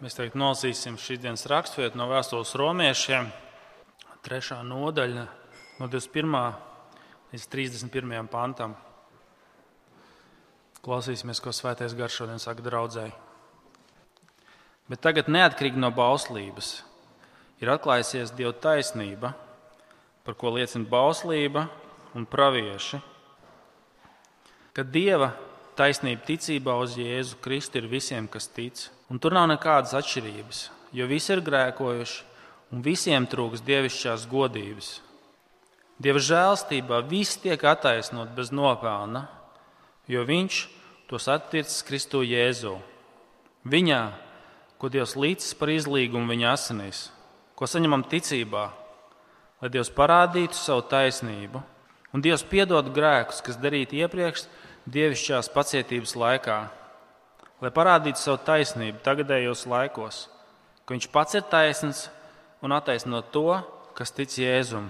Mēs tagad nolasīsim šīs dienas raksturvietu no vēstules romiešiem, trešā nodaļa, no 21. līdz 31. pantam. Klausīsimies, ko Svētais Gars šodien saka draudzēji. Bet tagad, neatkarīgi no bauslības, ir atklājusies Dieva taisnība, par ko liecina bauslība un pravieši. Ka Dieva taisnība ticībā uz Jēzu Kristu ir visiem, kas tic. Un tur nav nekādas atšķirības, jo visi ir grēkojuši un visiem trūks dievišķās godības. Dieva žēlstībā viss tiek attaisnot bez nopelna, jo Viņš tos attiecas Kristu Jēzu. Viņā, ko Dievs līdzis par izlīgumu viņa asinīs, ko saņemam ticībā, lai Dievs parādītu savu taisnību, un Dievs piedod grēkus, kas darīti iepriekš dievišķās pacietības laikā, lai parādītu savu taisnību tagadējos laikos, ka Viņš pats ir taisns un attaisno to, kas tic Jēzum.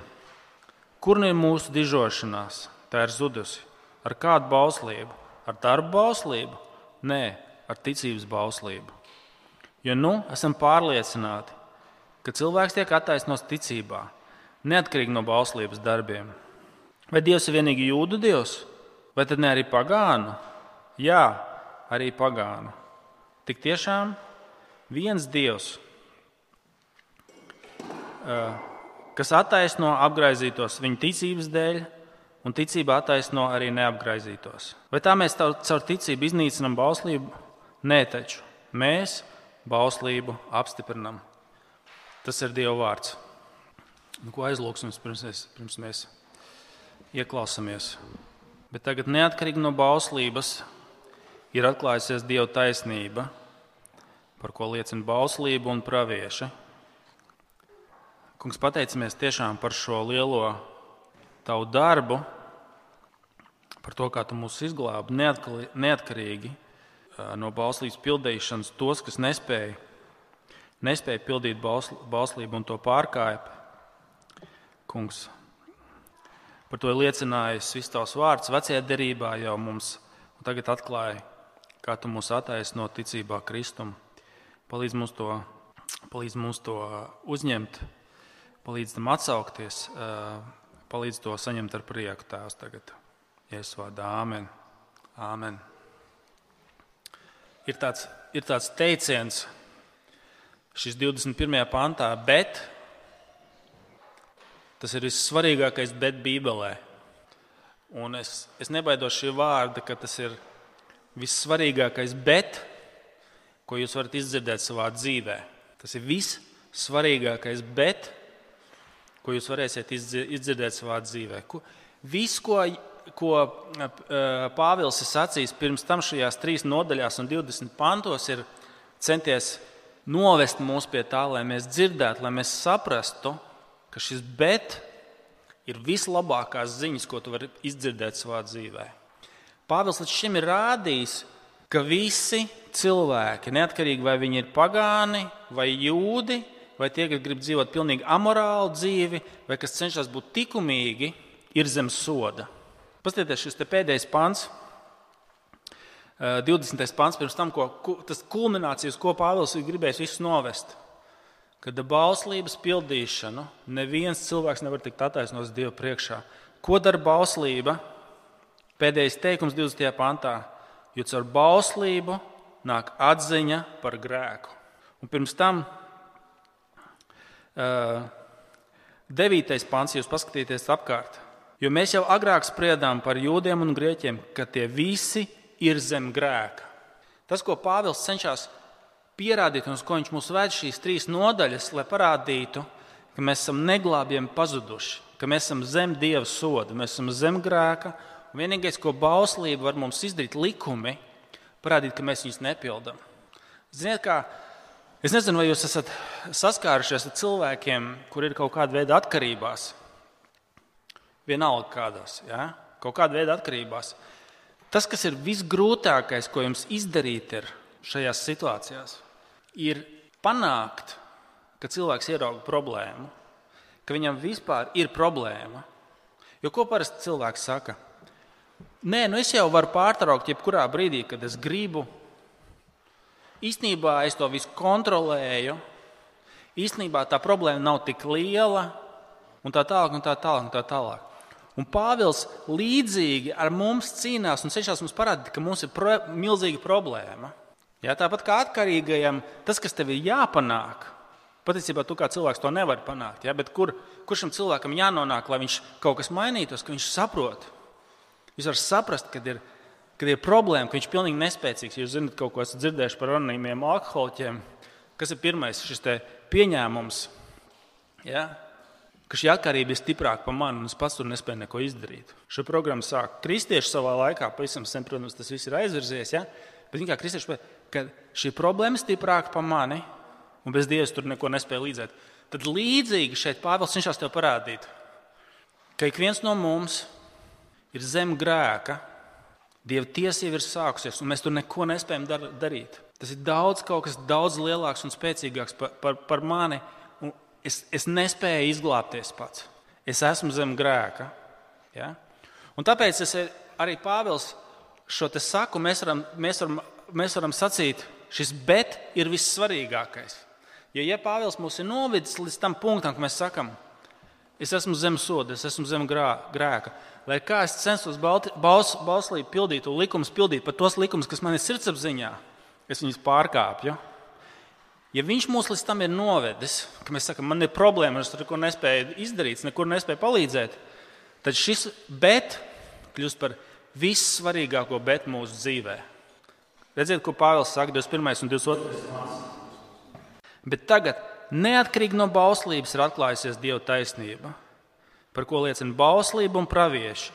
Kur nu ir mūsu dižošanās? Tā ir zudusi. Ar kādu bauslību? Ar darbu bauslību? Nē, ar ticības bauslību. Jo nu esam pārliecināti, ka cilvēks tiek attaisnots ticībā, neatkarīgi no bauslības darbiem. Vai Dievs ir vienīgi jūdu dievs, vai tad ne arī pagānu? Jā, arī pagānu. Tik tiešām viens dievs, kas attaisno apgaizītos viņa ticības dēļ, un ticība attaisno arī neapgaizītos. Vai tā mēs caur ticību iznīcinām bauslību? Nē, taču mēs bauslību apstiprinām. Tas ir Dieva vārds. Nu, ko aizlūksim pirms mēs, pirms mēs ieklausāmies? Bet tagad, neatkarīgi no bauslības, ir atklājusies Dieva taisnība, par ko liecina bauslība un pravieši. Kungs, pateicamies tiešām par šo lielo tavu darbu, par to, kā tu mūs izglābi neatkarīgi no bauslības pildīšanas, tos, kas nespēja nespēja pildīt bauslību un to pārkāpa. Kungs, par to ir liecinājis viss tavs vārds vecajā derībā jau mums, un tagad atklāja, kā tu mūs attaisno ticībā Kristum. Palīdz mums to, palīdz mums to uzņemt, palīdz tam atsaukties, palīdz to saņemt ar prieku tēvs tagad. Jēzus vārdā, Āmen. Āmen. Ir tāds, ir tāds teiciens, šis 21. pantā, bet tas ir vissvarīgākais bet Bībelē. Un es, es nebaidos šī vārda, ka tas ir vissvarīgākais bet, ko jūs varat izdzirdēt savā dzīvē. Tas ir vissvarīgākais bet, ko jūs varēsiet izdzirdēt savā dzīvē. Viss, ko, ko Pāvils ir sacījis pirms tam šajās trīs nodaļās un 20 pantos, ir centies novest mūs pie tā, lai mēs dzirdētu, lai mēs saprastu, ka šis bet ir vislabākās ziņas, ko tu vari izdzirdēt savā dzīvē. Pāvils līdz šim ir rādījis, ka visi cilvēki, neatkarīgi vai viņi ir pagāni vai jūdi, vai tie, kas grib dzīvot pilnīgi amorālu dzīvi, vai kas cenšas būt likumīgi, ir zem soda. Paskatieties, šis pēdējais pants 20. Eh, pāns pirms tam, ko, tas kulminācijas, ko Pāvils ir gribējis visus novest. Kad bauslības pildīšanu neviens cilvēks nevar tikt attaisnots Dieva priekšā. Ko dara bauslība? Pēdējais teikums 20. pantā. Jo caur bauslību nāk atziņa par grēku. Un pirms tam uh, devītais pants, jūs paskatieties apkārt. Jo mēs jau agrāk spriedām par jūdiem un grieķiem, ka tie visi ir zem grēka. Tas, ko Pāvils cenšas pierādīt, un uz ko viņš mūs ved šīs trīs nodaļas, lai parādītu, ka mēs esam neglābjami pazuduši, ka mēs esam zem dieva soda, mēs esam zem grēka. Vienīgais, ko bauslība var mums izdarīt, ir likumi, parādīt, ka mēs viņus nepildām. Ziniet, kā es nezinu, vai jūs esat saskārušies ar cilvēkiem, kuriem ir kaut kāda veida atkarībās. Vienalga kādās, ja? kaut kāda veida atkarībās. Tas, kas ir visgrūtākais, ko jums izdarīt ir šajās situācijās, ir panākt, ka cilvēks ierauga problēmu, ka viņam vispār ir problēma. Jo ko parasti cilvēks saka? Nē, nu es jau varu pārtraukt jebkurā brīdī, kad es gribu. Īstenībā es to visu kontrolēju. Īstenībā tā problēma nav tik liela, un tā tālāk, un tā tālāk. Un tā tālāk. Un Pāvils līdzīgi ar mums cīnās un cenšas mums parādīt, ka mums ir pro, milzīga problēma. Jā, tāpat kā atkarīgajam, tas, kas tev ir jāpanāk, patiesībā tu kā cilvēks to nevari panākt. Jā, kur, kur šim cilvēkam jānonāk, lai viņš kaut kas mainītos, ka viņš saprot? Jūs varat saprast, kad ir, kad ir problēma, ka viņš ir pilnīgi nespēcīgs. Jūs zināt, kaut ko esat dzirdējuši par anonīmiem alkoholiķiem. Kas ir pirmais šis pieņēmums? Ja? ka šī atkarība ir stiprāka par mani, un es pats tur nespēju neko izdarīt. Šo programmu sāk kristieši savā laikā, pavisam sen, protams, tas viss ir aizvirzies. Ja? Bet kā kristieši, ka šī problēma ir stiprāka par mani, un bez Dievs tur neko nespēja līdzēt. Tad līdzīgi šeit Pāvils cenšas tev parādīt, ka ik viens no mums ir zem grēka, Dieva tiesa jau ir sākusies, un mēs tur neko nespējam dar darīt. Tas ir daudz, kas daudz lielāks un spēcīgāks par, par, par mani. Es, es nespēju izglābties pats. Es esmu zem grēka. Ja? Un tāpēc es arī Pāvils šo te saku, mēs varam, mēs varam, mēs varam sacīt, šis bet ir vissvarīgākais. Jo, ja Pāvils mūs ir novidis līdz tam punktam, ka mēs sakām, es esmu zem soda, es esmu zem grā, grēka, lai kā es censos baus, bauslību pildīt, un likumus pildīt, pat tos likumus, kas man ir sirdsapziņā, es viņus pārkāpju. Ja viņš mūs līdz tam ir novedis, ka mēs sakām, man ir problēma, es neko nespēju izdarīt, nekur nespēju palīdzēt, tad šis bet kļūst par vissvarīgāko bet mūsu dzīvē. Redziet, ko Pāvils saka 21. un 22. Bet tagad, neatkarīgi no bauslības, ir atklājusies Dieva taisnība, par ko liecina bauslība un pravieši,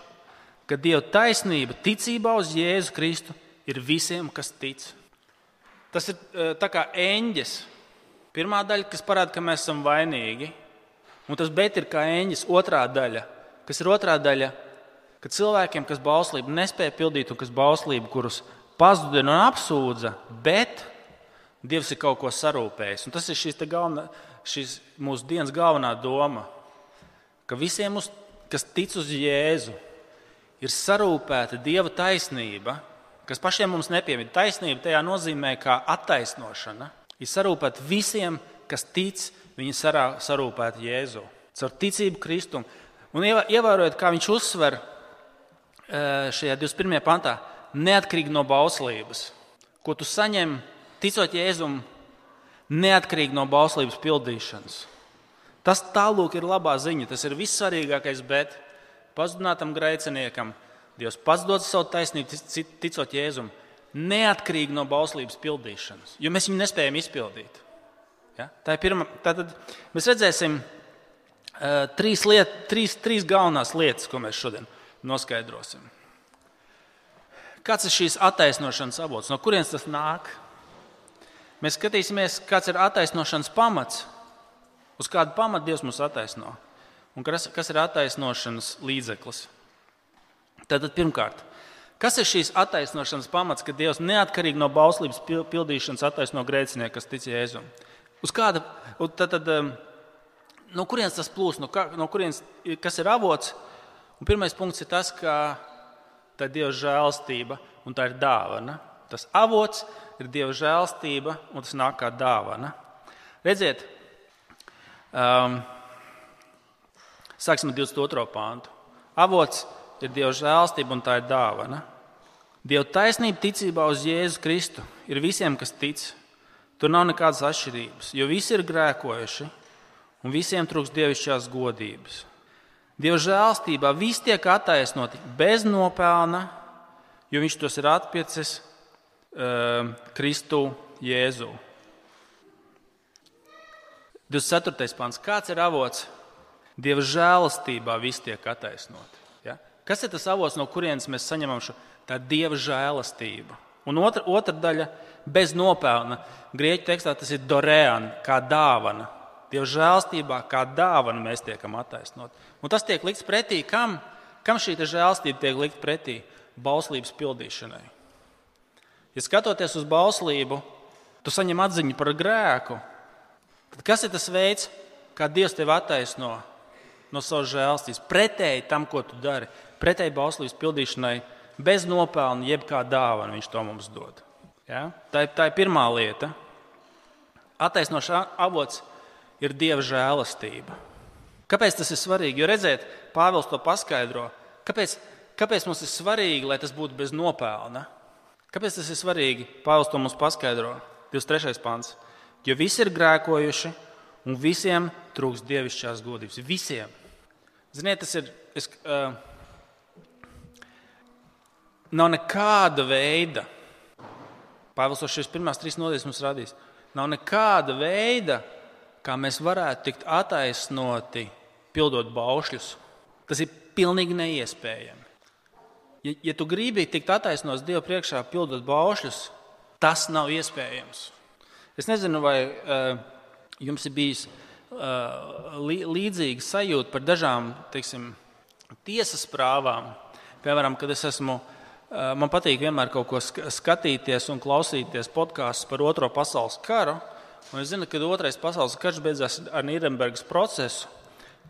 ka Dieva taisnība ticībā uz Jēzu Kristu ir visiem, kas tic. Tas ir eh, tā kā eņģis. Pirmā daļa, kas parāda, ka mēs esam vainīgi, un tas bet ir kā eņģis. Otrā daļa, kas ir otrā daļa, ka cilvēkiem, kas bauslību nespēja pildīt un kas bauslību, kurus pazudina un apsūdza, bet Dievs ir kaut ko sarūpējis. Un tas ir šīs, galvenā, šīs mūsu dienas galvenā doma, ka visiem, uz, kas tic uz Jēzu, ir sarūpēta Dieva taisnība, kas pašiem mums nepiemīt. Taisnība tajā nozīmē, kā attaisnošana. Ir sarūpēta visiem, kas tic, viņi sarā, sarūpēta Jēzu. Caur ticību Kristum. Un ievērojot, kā viņš uzsver šajā 21. pantā, neatkarīgi no bauslības, ko tu saņem ticot Jēzum, neatkarīgi no bauslības pildīšanas. Tas tālāk ir labā ziņa, tas ir vissvarīgākais, bet pazudinātam grēciniekam Dievs pats dod savu taisnību, ticot Jēzum, neatkarīgi no bauslības pildīšanas, jo mēs viņu nespējam izpildīt. Ja? Tā ir pirmā. Tad mēs redzēsim uh, trīs, liet, trīs, trīs galvenās lietas, ko mēs šodien noskaidrosim. Kāds ir šīs attaisnošanas avots? No kurienes tas nāk? Mēs skatīsimies, kāds ir attaisnošanas pamats, uz kādu pamatu Dievs mūs attaisno un kas, kas ir attaisnošanas līdzeklis. Tātad pirmkārt, kas ir šīs attaisnošanas pamats, ka Dievs neatkarīgi no bauslības pildīšanas attaisno grēcinieku, kas tic Jēzum? Uz kāda, tad, tad, um, no kurienes tas plūst, no, kā, no kurienes, kas ir avots? Un pirmais punkts ir tas, ka tā ir Dieva žēlstība un tā ir dāvana. Tas avots ir Dieva žēlstība, un tas nāk kā dāvana. Redziet, um, sāksim ar 22. pāntu. Avots ir Dieva žēlstība, un tā ir dāvana. Dieva taisnība ticībā uz Jēzu Kristu ir visiem, kas tic. Tur nav nekādas atšķirības, jo visi ir grēkojuši, un visiem trūks dievišķās godības. Dieva žēlstībā viss tiek attaisnoti bez nopelna, jo viņš tos ir atpiecis uh, Kristu Jēzu. 24. pāns. Kāds ir avots? Dieva žēlastībā viss tiek attaisnot. Ja? Kas ir tas avots, no kurienes mēs saņemam šo dieva žēlastību? Un otra, otra daļa - bez nopelna. Grieķu tekstā tas ir dorēna, kā dāvana. Dieva žēlstībā, kā dāvana mēs tiekam attaisnot. Un tas tiek likts pretī kam? Kam šī žēlstība tiek likt pretī? Bauslības pildīšanai. Ja skatoties uz bauslību, tu saņem atziņu par grēku, tad kas ir tas veids, kā Dievs tevi attaisno no savas žēlstības? Pretēji tam, ko tu dari, pretēji bauslības pildīšanai, bez nopelna, jebkā dāvana viņš to mums dod. Ja? Tā, ir, tā ir pirmā lieta. Attaisnošana avots ir dieva žēlastība. Kāpēc tas ir svarīgi? Jo redziet, Pāvils to paskaidro. Kāpēc, kāpēc mums ir svarīgi, lai tas būtu bez nopelna? Kāpēc tas ir svarīgi? Pāvils to mums paskaidro. 23. pāns. Jo visi ir grēkojuši un visiem trūks dievišķās godības. Visiem. Ziniet, tas ir. Es, uh, nav nekāda veida, Pāvils to šīs pirmās trīs nodaļas mums radīs, nav nekāda veida, kā mēs varētu tikt attaisnoti, pildot baušļus. Tas ir pilnīgi neiespējami. Ja, ja tu gribi tikt attaisnots Dieva priekšā, pildot baušļus, tas nav iespējams. Es nezinu, vai uh, jums ir bijis uh, līdzīga sajūta par dažām teiksim, tiesas prāvām. Piemēram, kad es esmu, uh, man patīk vienmēr kaut ko skatīties un klausīties podkāstus par Otro pasaules karu. Un es zinu, ka otrais pasaules karš beidzās ar Nīderlandes procesu,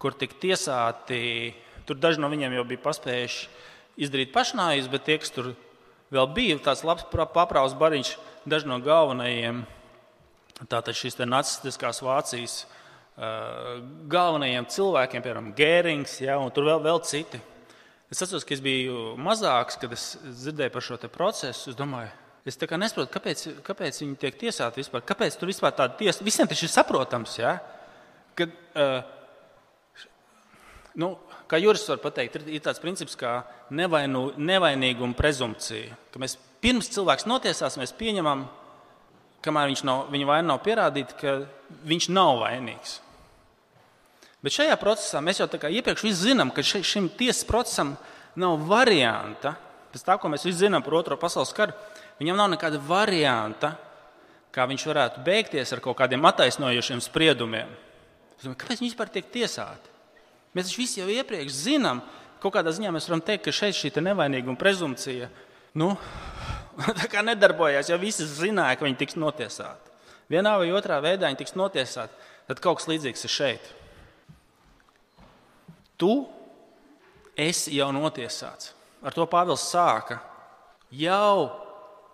kur tika tiesāti. Tur daži no viņiem jau bija paspējuši izdarīt pašnāvības, bet tie, kas tur vēl bija, tāds labs paprāvs bariņš, daži no galvenajiem, tātad šīs nacistiskās Vācijas uh, galvenajiem cilvēkiem, piemēram, Gērings, ja, un tur vēl, vēl citi. Es atceros, ka es biju mazāks, kad es dzirdēju par šo procesu. Es domāju, Es nesaprotu, kāpēc, kāpēc viņi tiek tiesāti vispār. Kāpēc tur vispār tāda tiesa? Visiem tas ir saprotams. Ja? Kad, uh, nu, kā jurists var pateikt, ir, ir tāds princips kā nevainu, nevainīguma prezumpcija. Ka mēs pirms cilvēks notiesās, mēs pieņemam, kamēr nav, viņa vaina nav pierādīta, ka viņš nav vainīgs. Bet šajā procesā mēs jau iepriekš zinām, ka šim tiesas procesam nav varianta. Pēc tā, ko mēs visi zinām par Otro pasaules karu, Viņam nav nekāda varianta, kā viņš varētu beigties ar kaut kādiem attaisnojošiem spriedumiem. Domāju, kāpēc viņi vispār tiek tiesāti? Mēs visi jau iepriekš zinām, kaut kādā ziņā mēs varam teikt, ka šeit šī nevainīguma prezumpcija nu, nedarbojās. Jo visi zināja, ka viņi tiks notiesāti. Vienā vai otrā veidā viņi tiks notiesāti. Tad kaut kas līdzīgs ir šeit. Tu esi jau notiesāts. Ar to Pāvils sāka. Jau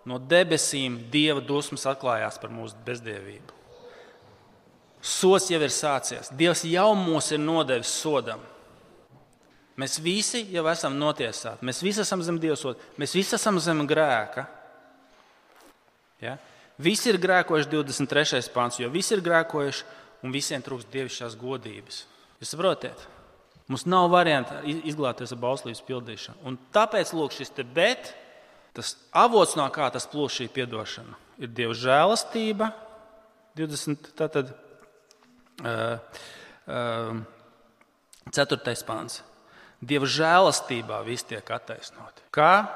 no debesīm Dieva dusmas atklājās par mūsu bezdievību. Sots jau ir sācies. Dievs jau mūs ir nodevis sodam. Mēs visi jau esam notiesāti. Mēs visi esam zem Dieva soda. Mēs visi esam zem grēka. Ja? Visi ir grēkojuši 23. pāns, jo visi ir grēkojuši un visiem trūkst dievišķās godības. Jūs saprotat? Mums nav varianta izglābties ar bauslības pildīšanu. Un tāpēc lūk, šis te bet Tas avots, no kā tas plūš šī atdošana, ir Dieva žēlastība. 20, tātad, uh, uh, 4. pāns. Dieva žēlastībā viss tiek attaisnoti. Kā?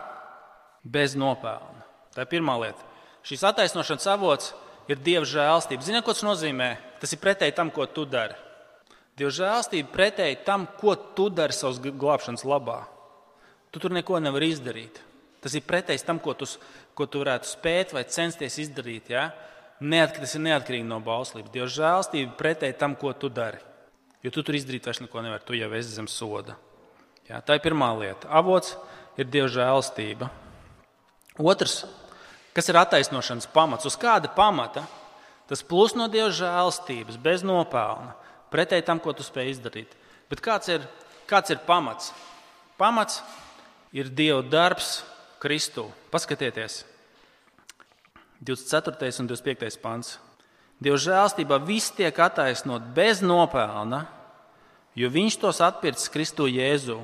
Bez nopelna. Tā ir pirmā lieta. Šīs attaisnošanas avots ir Dieva žēlastība. Ziniet, ko tas nozīmē? Tas ir pretēji tam, ko tu dari. Dieva žēlastība pretēji tam, ko tu dari savas glābšanas labā. Tu tur neko nevari izdarīt. Tas ir pretējs tam, ko tu, ko tu varētu spēt vai censties izdarīt. Ja? Neat, tas ir neatkarīgi no bauslības. Dieva žēlstība pretēji tam, ko tu dari. Jo tu tur izdarīt vairs neko nevari. Tu jau esi zem soda. Ja? Tā ir pirmā lieta. Avots ir Dieva žēlstība. Otrs, kas ir attaisnošanas pamats, uz kāda pamata tas plūs no Dieva žēlstības, bez nopelna, pretēji tam, ko tu spēj izdarīt. Bet kāds ir, kāds ir pamats? Pamats ir Dieva darbs Kristu. Paskatieties, 24. un 25. pants. Dieva žēlstībā viss tiek attaisnot bez nopelna, jo Viņš tos atpircis Kristu Jēzu.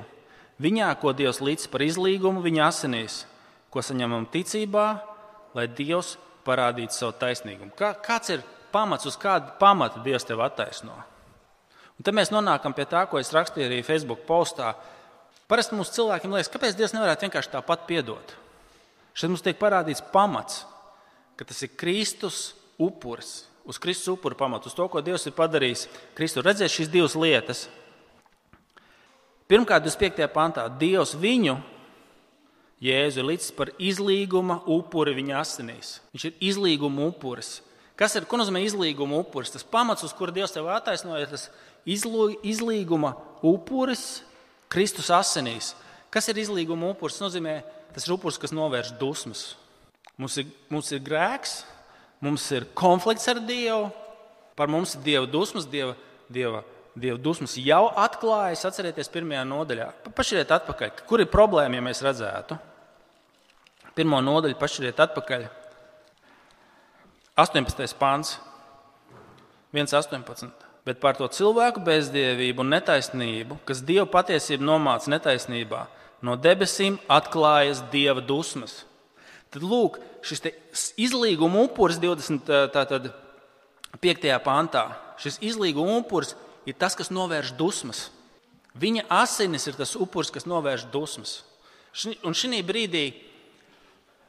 Viņā, ko Dievs līdz par izlīgumu, viņa asinīs, ko saņemam ticībā, lai Dievs parādītu savu taisnīgumu. Kā, kāds ir pamats, uz kāda pamata Dievs tev attaisno? Un tad mēs nonākam pie tā, ko es rakstīju arī Facebook postā. Parasti mums cilvēkiem liekas, kāpēc Dievs nevarētu vienkārši tāpat piedot. Šeit mums tiek parādīts pamats, ka tas ir Kristus upuris. Uz Kristus upuru pamatu, uz to, ko Dievs ir padarījis. Kristus redzēs šīs divas lietas. Pirmkārt, 25. pantā, Dievs viņu, Jēzu, ir līdz par izlīguma upuri viņa asinīs. Viņš ir izlīguma upuris. Kas ir, ko nozīmē izlīguma upuris? Tas pamats, uz kura Dievs tev attaisnoja, tas izlīguma upuris Kristus asinīs. Kas ir izlīguma upuris? Tas nozīmē, tas ir upuris, kas novērš dusmas. Mums ir, mums ir grēks, mums ir konflikts ar Dievu, par mums ir Dieva dusmas, Dieva, Dieva, Dieva dusmas jau atklājas. Atcerieties, pirmajā nodaļā. Pašķiriet atpakaļ, kur ir problēma, ja mēs redzētu. Pirmā nodaļa, pašķiriet atpakaļ. 18. pāns, 1.18. Bet par to cilvēku bezdievību un netaisnību, kas Dieva patiesību nomāca netaisnībā, no debesīm atklājas Dieva dusmas. Tad lūk, šis izlīguma upuris 25. pāntā. Šis izlīguma upuris ir tas, kas novērš dusmas. Viņa asinis ir tas upuris, kas novērš dusmas. Un šī brīdī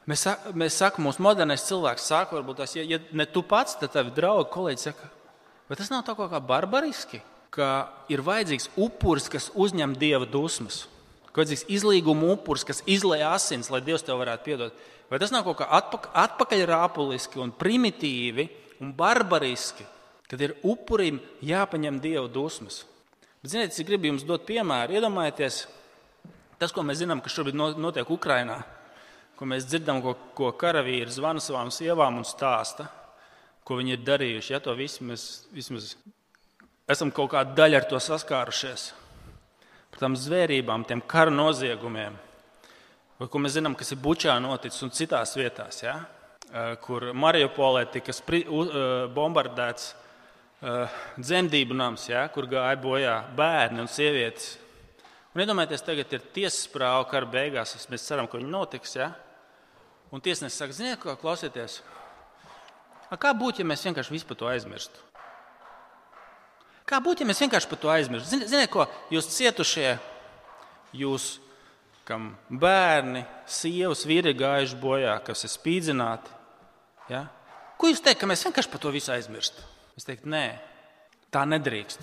Mēs, mēs sakām, mūsu modernais cilvēks saka, varbūt tas, ja, ja ne tu pats, tad tavi draugi, kolēģi saka, vai tas nav tā kā barbariski, ka ir vajadzīgs upuris, kas uzņem dieva dusmas, ka vajadzīgs izlīguma upuris, kas izlēja asins, lai dievs tev varētu piedot. Vai tas nav kaut kā atpakaļ, atpakaļrāpuliski un primitīvi un barbariski, kad ir upurim jāpaņem dieva dusmas? Bet, ziniet, es gribu jums dot piemēru. Iedomājieties, tas, ko mēs zinām, kas šobrīd notiek Ukrajinā ko mēs dzirdam, ko, ko karavīri zvana savām sievām un stāsta, ko viņi ir darījuši. Ja to visu mēs vismaz esam kaut kāda daļa ar to saskārušies. Par tām zvērībām, tiem kara noziegumiem, vai ko mēs zinām, kas ir Bučā noticis un citās vietās, ja? kur Mariupolē tika uh, bombardēts dzemdību nams, ja? kur gāja bojā bērni un sievietes. Un iedomājieties, tagad ir tiesas prāva kara beigās. Mēs ceram, ka viņi notiks. Ja? Un tiesnesis saka, ziniet, ko klausieties. A kā būtu, ja mēs vienkārši visu par to aizmirstu? Kā būtu, ja mēs vienkārši par to aizmirstu? Ziniet, ziniet ko jūs cietušie, jūs, kam bērni, sievas, vīri gājuši bojā, kas ir spīdzināti, ja? ko jūs teikt, ka mēs vienkārši par to visu aizmirstam? Es teiktu, nē, tā nedrīkst.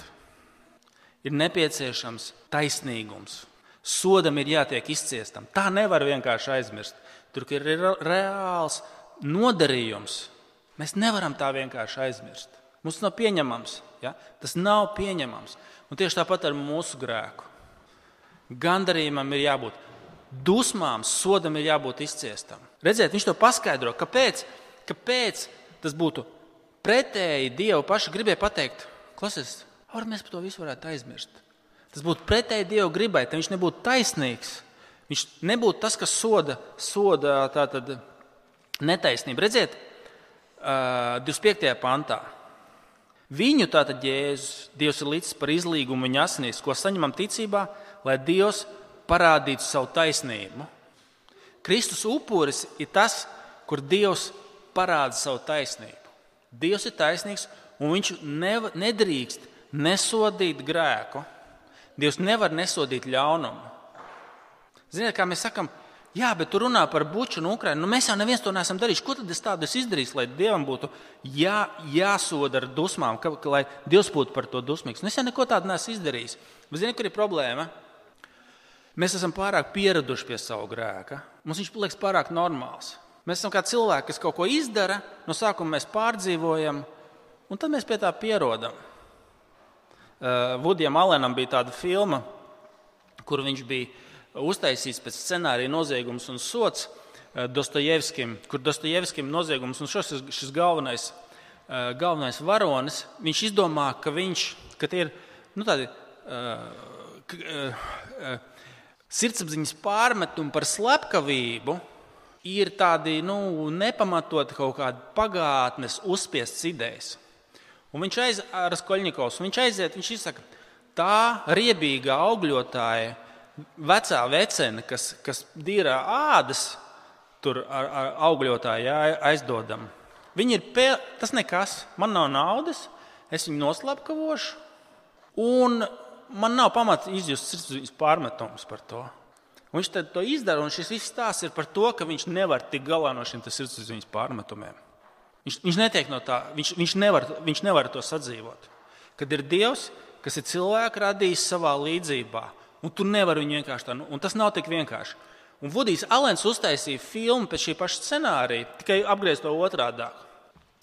Ir nepieciešams taisnīgums. Sodam ir jātiek izciestam. Tā nevar vienkārši aizmirst. Tur ir reāls nodarījums. Mēs nevaram tā vienkārši aizmirst. Mums nav pieņemams. Ja? Tas nav pieņemams. Un tieši tāpat ar mūsu grēku. Gandarījumam ir jābūt, dusmām, sodam ir jābūt izciestam. Redziet, viņš to paskaidro, kāpēc, kāpēc tas būtu pretēji Dievu pašu gribēja pateikt. Klausies, varbūt mēs par to visu varētu aizmirst. Tas būtu pretēji Dieva gribai, tad viņš nebūtu taisnīgs. Viņš nebūtu tas, kas soda, soda tātad, netaisnību. Redziet, 25. pantā. Viņu tātad Jēzus, Dievs ir līdzis par izlīgumu viņa asinīs, ko saņemam ticībā, lai Dievs parādītu savu taisnību. Kristus upuris ir tas, kur Dievs parāda savu taisnību. Dievs ir taisnīgs un viņš nedrīkst nesodīt grēku. Dievs nevar nesodīt ļaunumu. Ziniet, kā mēs sakām, jā, bet tu runā par buču un Ukraiņu. Nu, mēs jau neviens to neesam darījuši. Ko tad es tādu esmu izdarījis, lai Dievam būtu jā, jāsoda ar dusmām, ka, ka, lai Dievs būtu par to dusmīgs? Nu, es jau neko tādu neesmu izdarījis. Bet ziniet, kur ir problēma? Mēs esam pārāk pieraduši pie savu grēka. Mums viņš liekas pārāk normāls. Mēs esam kā cilvēki, kas kaut ko izdara, no sākuma mēs pārdzīvojam, un tad mēs pie tā pierodam. Uh, Vudijam Alenam bija tāda filma, kur viņš bija uztaisījis pēc scenārija noziegums un sots uh, Dostojevskim, kur Dostojevskim noziegums un šis, šis galvenais, uh, galvenais varonis, viņš izdomā, ka viņš, ka tie ir nu, tādi sirdsapziņas pārmetumi par slepkavību, ir tādi nu, nepamatoti kaut kādi pagātnes uzspiestas idejas. Un viņš aiz, ar Skoļņikovs, viņš aiziet, viņš izsaka, tā riebīga augļotāja, vecā vecene, kas, kas dīrā ādas, tur ar, ar augļotāju aizdodam. Viņi ir, pie, tas nekas, man nav naudas, es viņu noslapkavošu, un man nav pamata izjust sirdsapziņas pārmetumus par to. Viņš to izdara, un šis viss stāsts ir par to, ka viņš nevar tikt galā no šiem sirdsapziņas pārmetumiem. Viņš, viņš no tā, viņš, viņš, nevar, viņš nevar to sadzīvot. Kad ir Dievs, kas ir cilvēku radījis savā līdzībā, un tu nevari viņu vienkārši tā, nu, un tas nav tik vienkārši. Un Vudijs Alens uztaisīja filmu pēc šī paša scenārija, tikai apgriezt to otrādi.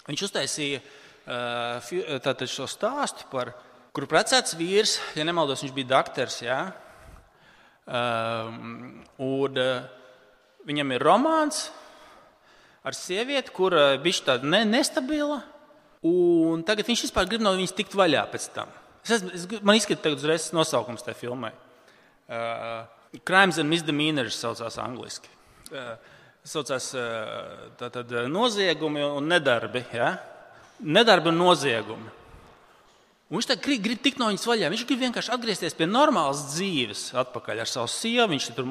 Viņš uztaisīja uh, šo stāstu par, kur precēts vīrs, ja nemaldos, viņš bija doktors. Ja? Uh, un, uh, viņam ir romāns, ar sievieti, kur bija tāda ne, nestabila. Un tagad viņš vispār grib no viņas tikt vaļā pēc tam. Es es, man izskatās, uzreiz nosaukums tajā filmai. Uh, Crimes and Misdemeanors saucās angliski. Uh, saucās uh, tātad noziegumi un nedarbi. Ja? Nedarbi un noziegumi. Un viņš grib, grib tikt no viņas vaļā. Viņš grib vienkārši atgriezties pie normālas dzīves, atpakaļ ar savu sievu. Viņš tur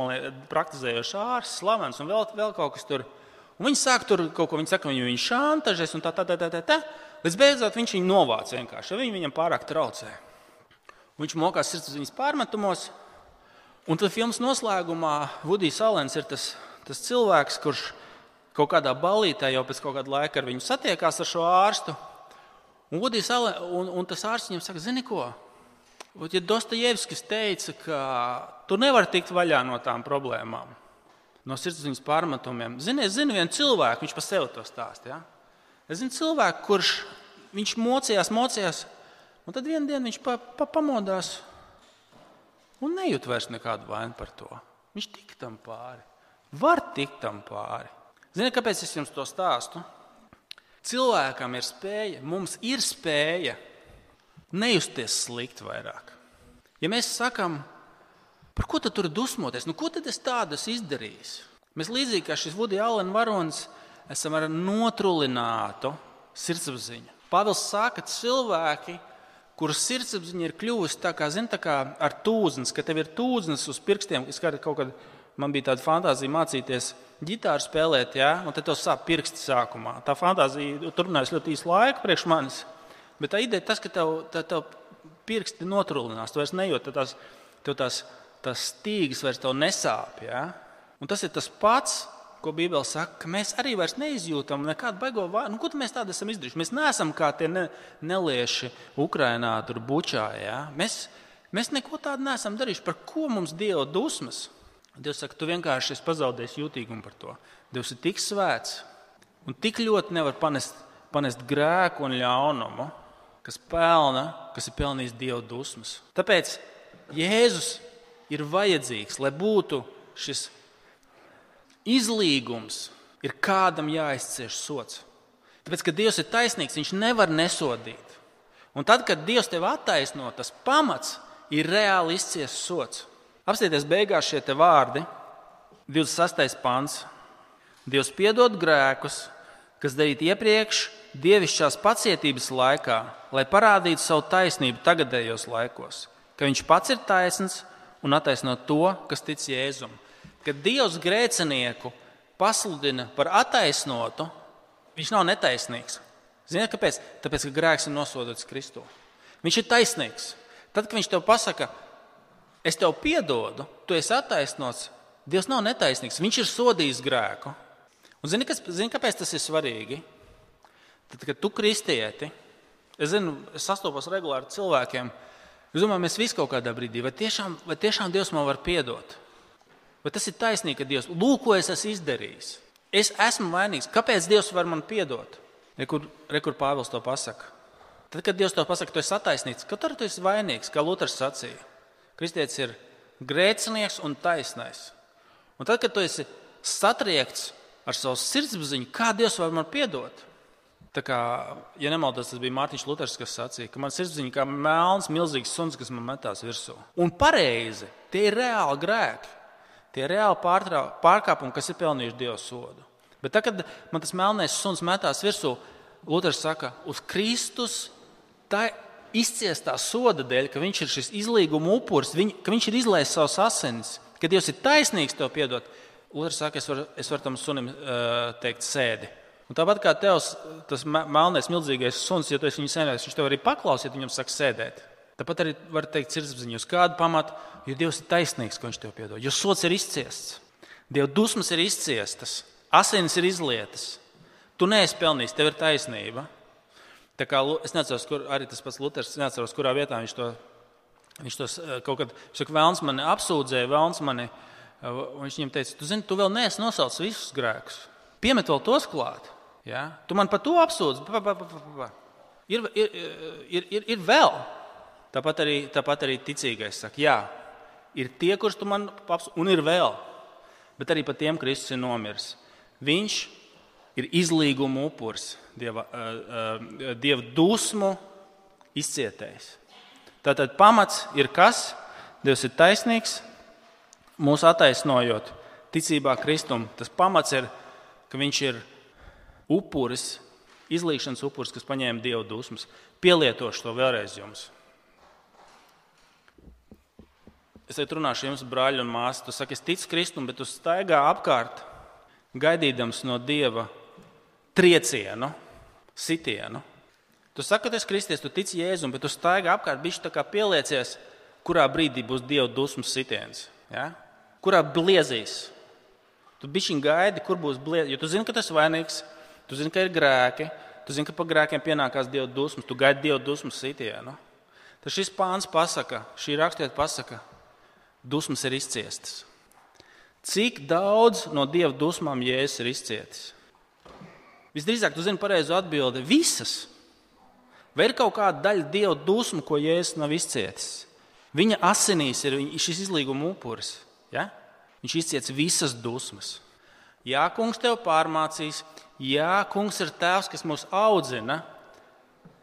praktizējošs ārsts, slavens un vēl, vēl kaut kas tur. Un viņi sāk tur kaut ko, viņi saka, viņu viņa šantažēs un tā, tā, tā, tā, tā, tā. Līdz beidzot viņš viņu novāc vienkārši, viņi viņam pārāk traucē. Un viņš mokās sirdsapziņas pārmetumos. Un tad filmas noslēgumā Vudijs Alens ir tas, tas cilvēks, kurš kaut kādā balītē jau pēc kāda laika ar viņu satiekās ar šo ārstu. Un, Alens, un, un tas ārsts viņam saka, zini ko? Ja Dostojevskis teica, ka tu nevari tikt vaļā no tām problēmām, no sirdsapziņas pārmetumiem, zini, es zinu vienu cilvēku, viņš pa sevi to stāsta. Ja? Es zinu cilvēku, kurš viņš mocījās, mocījās, un tad vienā dienā viņš pa, pa, pamodās un nejūt vairs nekādu vainu par to. Viņš tik tam pāri. Var tikt tam pāri. Ziniet, kāpēc es jums to stāstu? Cilvēkam ir spēja, mums ir spēja nejusties slikti vairāk. Ja mēs sakām, par ko tad tur dusmoties, nu, ko tad es tādu izdarīju? Mēs līdzīgi kā šis Vudija Allen varonis esam ar notrulinātu sirdsapziņu. Pāvils saka, ka cilvēki, kurus sirdsapziņa ir kļuvusi tā kā, zin, tā kā ar tūznes, ka tev ir tūznes uz pirkstiem. Es kaut kad man bija tāda fantāzija mācīties ģitāru spēlēt, ja? un tev sāp pirksti sākumā. Tā fantāzija turpinājās ļoti īsu laiku priekš manis. Bet tā ideja ir tas, ka tev, tā, tev pirksti notrulinās. Tu vairs nejūti, tās, tev tās, tās stīgas vairs nesāp. Ja? Un tas ir tas pats, ko Bībele saka, ka mēs arī vairs neizjūtam nekādu baigo vāju. Nu, ko mēs tādu esam izdarījuši? Mēs neesam kā tie ne, nelieši Ukrainā, tur bučā. Ja? Mēs, mēs neko tādu neesam darījuši. Par ko mums Dieva dusmas? Dievs saka, tu vienkārši esi pazaudējis jūtīgumu par to. Dievs ir tik svēts un tik ļoti nevar panest, panest grēku un ļaunumu, kas pelna, kas ir pelnījis Dieva dusmas. Tāpēc Jēzus ir vajadzīgs, lai būtu šis izlīgums ir kādam jāizcieš sots. Tāpēc, ka Dievs ir taisnīgs, Viņš nevar nesodīt. Un tad, kad Dievs tev attaisno, tas pamats ir reāli izciest sots. Apstieties beigās šie vārdi, 26. pāns. Dievs piedod grēkus, kas darīti iepriekš, dievišķās pacietības laikā, lai parādītu savu taisnību tagadējos laikos, ka Viņš pats ir taisns un attaisno to, kas tic Jēzumam kad Dievs grēcinieku pasludina par attaisnotu, viņš nav netaisnīgs. Ziniet, kāpēc? Tāpēc, ka grēks ir nosodīts Kristū. Viņš ir taisnīgs. Tad, kad viņš tev pasaka, es tev piedodu, tu esi attaisnots, Dievs nav netaisnīgs. Viņš ir sodījis grēku. Un zini, kas, zini kāpēc tas ir svarīgi? Tad, kad tu kristieti, es zinu, es sastopos regulāri ar cilvēkiem, es domāju, mēs visi kaut kādā brīdī, vai tiešām, vai tiešām Dievs man var piedot? Bet tas ir taisnīgi, ka Dievs, lūk, ko es esmu izdarījis. Es esmu vainīgs. Kāpēc Dievs var man piedot? Rekur, rekur Pāvils to pasaka. Tad, kad Dievs to pasaka, tu esi attaisnīts, kad tur tu esi vainīgs, kā Luters sacīja. Kristietis ir grēcinieks un taisnais. Un tad, kad tu esi satriekts ar savu sirdsapziņu, kā Dievs var man piedot? Tā kā, ja nemaldos, tas bija Mārtiņš Luters, kas sacīja, ka man sirdsapziņa kā melns, milzīgs suns, kas man metās virsū. Un pareizi, tie ir reāli grēki. Tie ir reāli pārkāpumi, kas ir pelnījuši Dieva sodu. Bet tad, kad man tas melnais suns metās virsū, Luters saka, uz Kristus tā izciestā soda dēļ, ka viņš ir šis izlīguma upuris, viņ, ka viņš ir izlaists savus asinis, ka Dievs ir taisnīgs to piedot. Luters saka, es varu, es varu tam sunim uh, teikt, sēdi. Un tāpat kā tevs, tas melnais, milzīgais suns, ja tu esi viņu senēs, viņš tev arī paklausīs, ja viņam saka sēdēt. Tāpat arī var teikt sirdsapziņā, uz kādu pamatu, jo Dievs ir taisnīgs, ka Viņš tev piedod. Jo sots ir izciests, Dieva dusmas ir izciestas, asinis ir izlietas. Tu neesi pelnījis, tev ir taisnība. Tā kā, es neatceros, kur arī tas pats Luters, neatceros, kurā vietā viņš to, viņš to eh, kaut kad, saka, Vēlns mani apsūdzēja, Vēlns mani, eh, viņš viņam teica, tu zini, tu vēl neesi nosaucis visus grēkus. Piemet vēl tos klāt. Ja? Tu man par to apsūdzi. Pa, pa, pa, pa, pa. Ir, ir, ir, ir, ir vēl. Tāpat arī, tāpat arī ticīgais saka, jā, ir tie, kurus tu man apsūdzi, un ir vēl. Bet arī par tiem Kristus ir nomiris. Viņš ir izlīguma upuris, dieva, uh, dieva dusmu izcietējis. Tātad pamats ir kas? Dievs ir taisnīgs, mūsu attaisnojot ticībā Kristum. Tas pamats ir, ka viņš ir upuris, izlīšanas upuris, kas paņēma dievu dusmas. Pielietošu to vēlreiz jums. Es te runāšu jums, brāļi un māsas. Tu saki, es ticu Kristum, bet tu staigā apkārt, gaidīdams no dieva triecienu, sitienu. Tu saki, ka esi kristies, tu tici Jēzum, bet tu staigā apkārt, bišķi tā kā pieliecies, kurā brīdī būs dieva dusmas sitiens. Ja? Kurā bliezīs. Tu bišķiņ gaidi, kur būs bliezīs. Jo tu zini, ka tas ir vainīgs, tu zini, ka ir grēki, tu zini, ka par grēkiem pienākās dieva dusmas, tu gaidi dieva dusmas sitienu. Tad šis pāns pasaka, šī rakstiet pasaka, dusmas ir izciestas. Cik daudz no dieva dusmām jēzus ir izcietis? Visdrīzāk, tu zini pareizo atbildi - visas. Vai ir kaut kāda daļa dieva dusmu, ko jēzus nav izcietis? Viņa asinīs ir šis izlīguma upuris. Ja? Viņš izciets visas dusmas. Jā, kungs tev pārmācīs, jā, kungs ir tēvs, kas mūs audzina,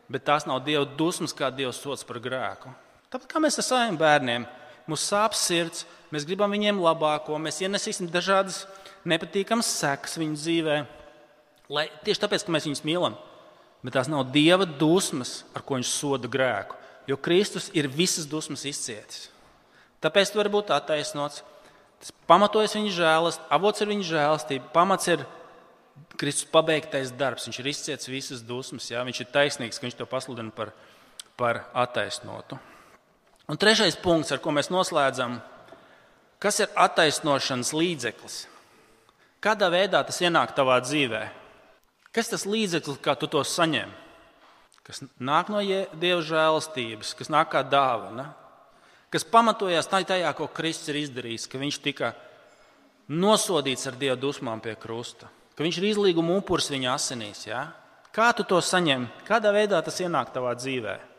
bet tās nav dieva dusmas, kā dievs sots par grēku. Tāpat kā mēs ar saviem bērniem mums sāp sirds, mēs gribam viņiem labāko, mēs ienesīsim dažādas nepatīkamas sekas viņu dzīvē. Lai, tieši tāpēc, ka mēs viņus mīlam, bet tās nav dieva dusmas, ar ko viņš soda grēku. Jo Kristus ir visas dusmas izcietis. Tāpēc tu vari būt attaisnots. Tas pamatojas viņa žēlastība, avots ir viņa žēlastība, pamats ir Kristus pabeigtais darbs. Viņš ir izcietis visas dusmas, jā? viņš ir taisnīgs, ka viņš to pasludina par, par attaisnotu. Un trešais punkts, ar ko mēs noslēdzam, kas ir attaisnošanas līdzeklis? Kādā veidā tas ienāk tavā dzīvē? Kas tas līdzeklis, kā tu to saņem? Kas nāk no Dieva žēlastības, kas nāk kā dāvana, kas pamatojās tajā, ko Kristus ir izdarījis, ka viņš tika nosodīts ar Dieva dusmām pie krusta, ka viņš ir izlīguma upuris viņa asinīs. Ja? Kā tu to saņem? Kādā veidā tas ienāk tavā dzīvēm?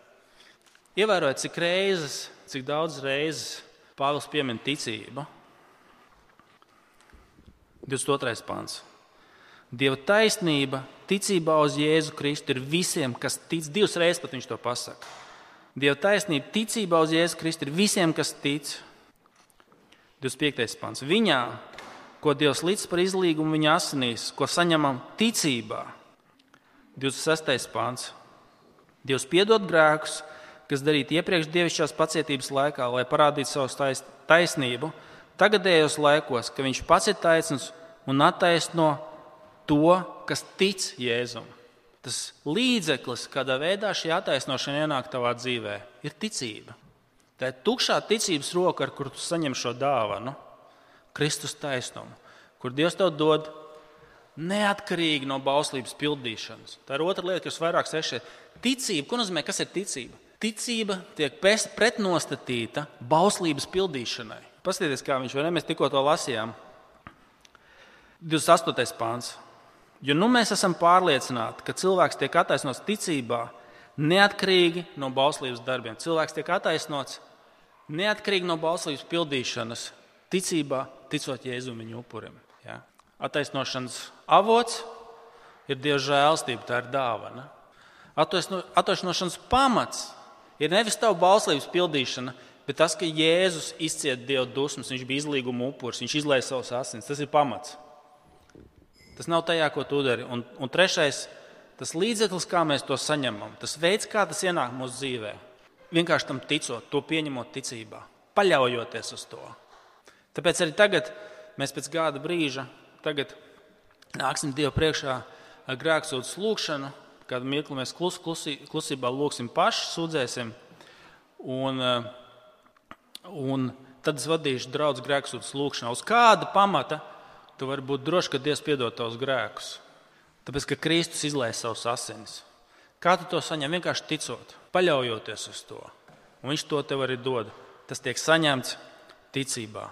Ievērojot, cik reizes, cik daudz reizes Pāvils piemin ticību. 22. pāns. Dieva taisnība, ticībā uz Jēzu Kristu ir visiem, kas tic. Divas reizes pat viņš to pasaka. Dieva taisnība, ticībā uz Jēzu Kristu ir visiem, kas tic. 25. pāns. Viņā, ko Dievs līdz par izlīgumu viņa asinīs, ko saņemam ticībā. 26. pāns. Dievs piedod grēkus, kas darīti iepriekš dievišķās pacietības laikā, lai parādītu savu taisnību, tagadējos laikos, ka viņš pats ir taisns un attaisno to, kas tic Jēzum. Tas līdzeklis, kādā veidā šī attaisnošana ienāk tavā dzīvē, ir ticība. Tā ir tukšā ticības roka, ar kuru tu saņem šo dāvanu, Kristus taisnumu, kur Dievs tev dod neatkarīgi no bauslības pildīšanas. Tā ir otra lieta, kas vairāk sešie. Ticība, ko nozīmē, kas ir ticība? ticība tiek pretnostatīta bauslības pildīšanai. Paskatieties, kā viņš vai ne? Mēs tikko to lasījām. 28. pāns. Jo nu mēs esam pārliecināti, ka cilvēks tiek attaisnots ticībā, neatkarīgi no bauslības darbiem. Cilvēks tiek attaisnots neatkarīgi no bauslības pildīšanas, ticībā, ticot Jēzum viņa upurim. Ja? Attaisnošanas avots ir Dieva žēlstība, tā ir dāvana. Attaisnošanas pamats ir nevis tava bauslības pildīšana, bet tas, ka Jēzus izcieta Dieva dusmas, viņš bija izlīguma upuris, viņš izlaiž savus asins. Tas ir pamats. Tas nav tajā, ko tu dari. Un, un trešais, tas līdzeklis, kā mēs to saņemam, tas veids, kā tas ienāk mūsu dzīvē. Vienkārši tam ticot, to pieņemot ticībā, paļaujoties uz to. Tāpēc arī tagad, mēs pēc kāda brīža, nāksim Dievu priekšā ar grēksūdu lūgšanu Kādu mirkli mēs klus, klusi, klusībā lūgsim paši, sūdzēsim. Un, eh, un tad es vadīšu draugu grēksūdas lūgšanā. Uz kāda pamata tu vari būt drošs, ka Dievs piedod tavus grēkus? Tāpēc, ka Kristus izlaiž savus asinis. Kā tu to saņem? Vienkārši ticot, paļaujoties uz to. Un viņš to tev arī dod. Tas tiek saņemts ticībā.